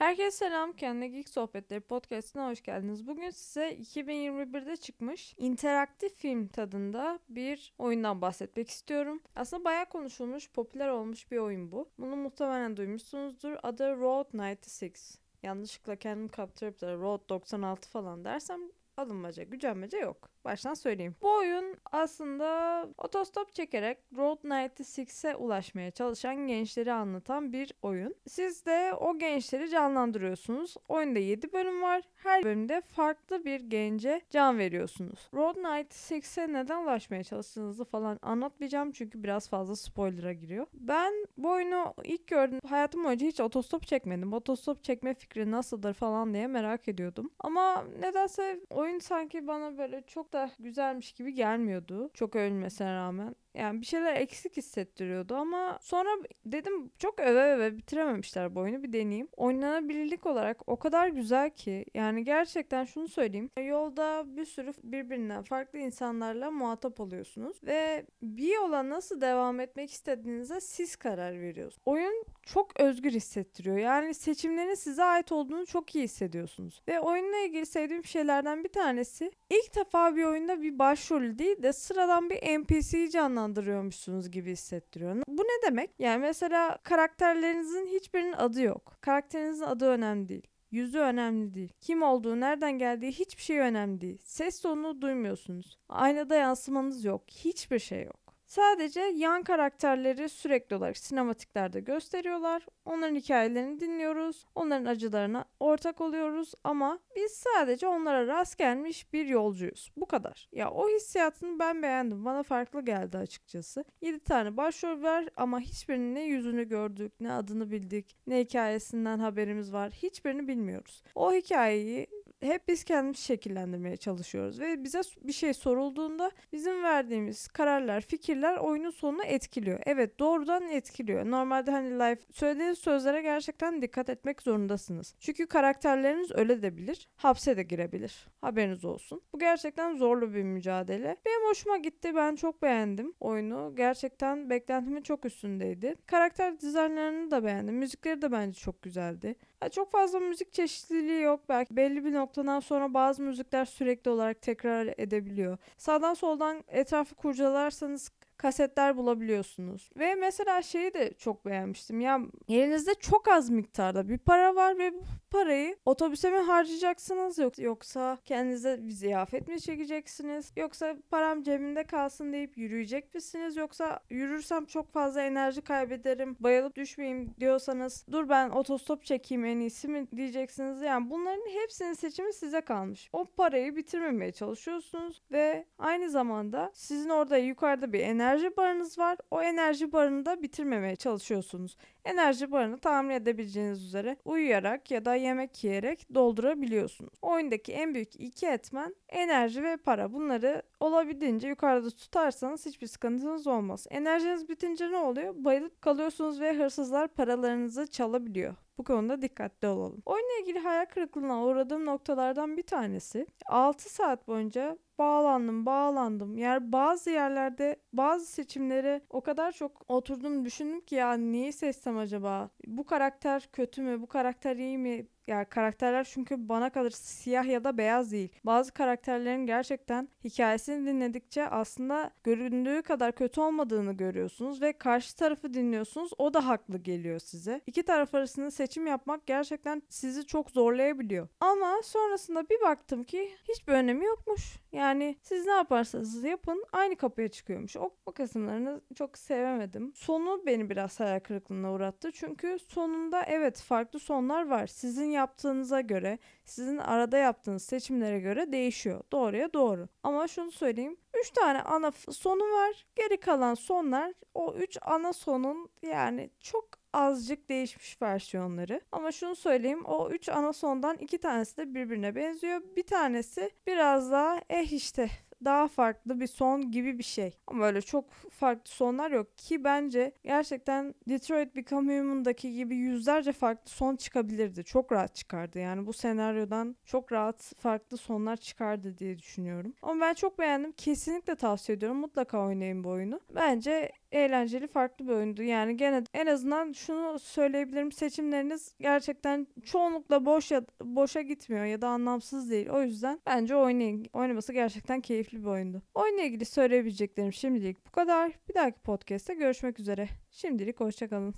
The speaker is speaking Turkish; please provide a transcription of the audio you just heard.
Herkese selam. Kendine Geek Sohbetleri podcastine hoş geldiniz. Bugün size 2021'de çıkmış interaktif film tadında bir oyundan bahsetmek istiyorum. Aslında bayağı konuşulmuş, popüler olmuş bir oyun bu. Bunu muhtemelen duymuşsunuzdur. Adı Road 96. Yanlışlıkla kendimi kaptırıp da Road 96 falan dersem alınmaca, gücenmece yok. Baştan söyleyeyim. Bu oyun aslında otostop çekerek Road 96'e ulaşmaya çalışan gençleri anlatan bir oyun. Siz de o gençleri canlandırıyorsunuz. Oyunda 7 bölüm var. Her bölümde farklı bir gence can veriyorsunuz. Road 96'e neden ulaşmaya çalıştığınızı falan anlatmayacağım çünkü biraz fazla spoiler'a giriyor. Ben bu oyunu ilk gördüm hayatım boyunca hiç otostop çekmedim. Otostop çekme fikri nasıldır falan diye merak ediyordum. Ama nedense oyun sanki bana böyle çok da güzelmiş gibi gelmiyordu. Çok övülmesine rağmen. Yani bir şeyler eksik hissettiriyordu ama sonra dedim çok öve öve bitirememişler bu oyunu bir deneyeyim. Oynanabilirlik olarak o kadar güzel ki yani gerçekten şunu söyleyeyim. Yolda bir sürü birbirinden farklı insanlarla muhatap oluyorsunuz ve bir yola nasıl devam etmek istediğinize siz karar veriyorsunuz. Oyun çok özgür hissettiriyor. Yani seçimlerin size ait olduğunu çok iyi hissediyorsunuz. Ve oyunla ilgili sevdiğim şeylerden bir tanesi ilk defa bir oyunda bir başrol değil de sıradan bir NPC'yi canlandırıyormuşsunuz gibi hissettiriyor. Bu ne demek? Yani mesela karakterlerinizin hiçbirinin adı yok. Karakterinizin adı önemli değil. Yüzü önemli değil. Kim olduğu, nereden geldiği hiçbir şey önemli değil. Ses tonunu duymuyorsunuz. Aynada yansımanız yok. Hiçbir şey yok. Sadece yan karakterleri sürekli olarak sinematiklerde gösteriyorlar. Onların hikayelerini dinliyoruz. Onların acılarına ortak oluyoruz ama biz sadece onlara rast gelmiş bir yolcuyuz. Bu kadar. Ya o hissiyatını ben beğendim. Bana farklı geldi açıkçası. 7 tane başrol var ama hiçbirinin ne yüzünü gördük, ne adını bildik, ne hikayesinden haberimiz var. Hiçbirini bilmiyoruz. O hikayeyi hep biz kendimiz şekillendirmeye çalışıyoruz ve bize bir şey sorulduğunda bizim verdiğimiz kararlar, fikirler oyunun sonunu etkiliyor. Evet doğrudan etkiliyor. Normalde hani live söylediğiniz sözlere gerçekten dikkat etmek zorundasınız. Çünkü karakterleriniz öyle de bilir, hapse de girebilir. Haberiniz olsun. Bu gerçekten zorlu bir mücadele. Benim hoşuma gitti. Ben çok beğendim oyunu. Gerçekten beklentimin çok üstündeydi. Karakter dizaynlarını da beğendim. Müzikleri de bence çok güzeldi. çok fazla müzik çeşitliliği yok. Belki belli bir nokta noktadan sonra bazı müzikler sürekli olarak tekrar edebiliyor. Sağdan soldan etrafı kurcalarsanız kasetler bulabiliyorsunuz. Ve mesela şeyi de çok beğenmiştim. Ya elinizde çok az miktarda bir para var ve bu parayı otobüse mi harcayacaksınız yoksa kendinize bir ziyafet mi çekeceksiniz? Yoksa param cebimde kalsın deyip yürüyecek misiniz? Yoksa yürürsem çok fazla enerji kaybederim, bayılıp düşmeyeyim diyorsanız dur ben otostop çekeyim en iyisi mi diyeceksiniz. Yani bunların hepsinin seçimi size kalmış. O parayı bitirmemeye çalışıyorsunuz ve aynı zamanda sizin orada yukarıda bir enerji enerji barınız var. O enerji barını da bitirmemeye çalışıyorsunuz. Enerji barını tahmin edebileceğiniz üzere uyuyarak ya da yemek yiyerek doldurabiliyorsunuz. Oyundaki en büyük iki etmen enerji ve para. Bunları olabildiğince yukarıda tutarsanız hiçbir sıkıntınız olmaz. Enerjiniz bitince ne oluyor? Bayılıp kalıyorsunuz ve hırsızlar paralarınızı çalabiliyor. Bu konuda dikkatli olalım. Oyunla ilgili hayal kırıklığına uğradığım noktalardan bir tanesi 6 saat boyunca bağlandım bağlandım. Yani bazı yerlerde bazı seçimleri o kadar çok oturdum düşündüm ki ya neyi seçsem acaba? Bu karakter kötü mü? Bu karakter iyi mi? Yani karakterler çünkü bana kalır siyah ya da beyaz değil. Bazı karakterlerin gerçekten hikayesini dinledikçe aslında göründüğü kadar kötü olmadığını görüyorsunuz ve karşı tarafı dinliyorsunuz. O da haklı geliyor size. İki taraf arasında seçim yapmak gerçekten sizi çok zorlayabiliyor. Ama sonrasında bir baktım ki hiçbir önemi yokmuş. Yani siz ne yaparsanız yapın aynı kapıya çıkıyormuş. O, o kısımlarını çok sevemedim. Sonu beni biraz hayal kırıklığına uğrattı. Çünkü sonunda evet farklı sonlar var. Sizin yaptığınıza göre, sizin arada yaptığınız seçimlere göre değişiyor. Doğruya doğru. Ama şunu söyleyeyim. 3 tane ana sonu var. Geri kalan sonlar o 3 ana sonun yani çok azıcık değişmiş versiyonları. Ama şunu söyleyeyim o 3 ana sondan 2 tanesi de birbirine benziyor. Bir tanesi biraz daha eh işte daha farklı bir son gibi bir şey. Ama öyle çok farklı sonlar yok ki bence gerçekten Detroit Become Human'daki gibi yüzlerce farklı son çıkabilirdi. Çok rahat çıkardı. Yani bu senaryodan çok rahat farklı sonlar çıkardı diye düşünüyorum. Ama ben çok beğendim. Kesinlikle tavsiye ediyorum. Mutlaka oynayın bu oyunu. Bence eğlenceli farklı bir oyundu. Yani gene en azından şunu söyleyebilirim seçimleriniz gerçekten çoğunlukla boş ya boşa gitmiyor ya da anlamsız değil. O yüzden bence oynayın. Oynaması gerçekten keyifli bir oyundu. Oyunla ilgili söyleyebileceklerim şimdilik bu kadar. Bir dahaki podcast'te görüşmek üzere. Şimdilik hoşçakalın.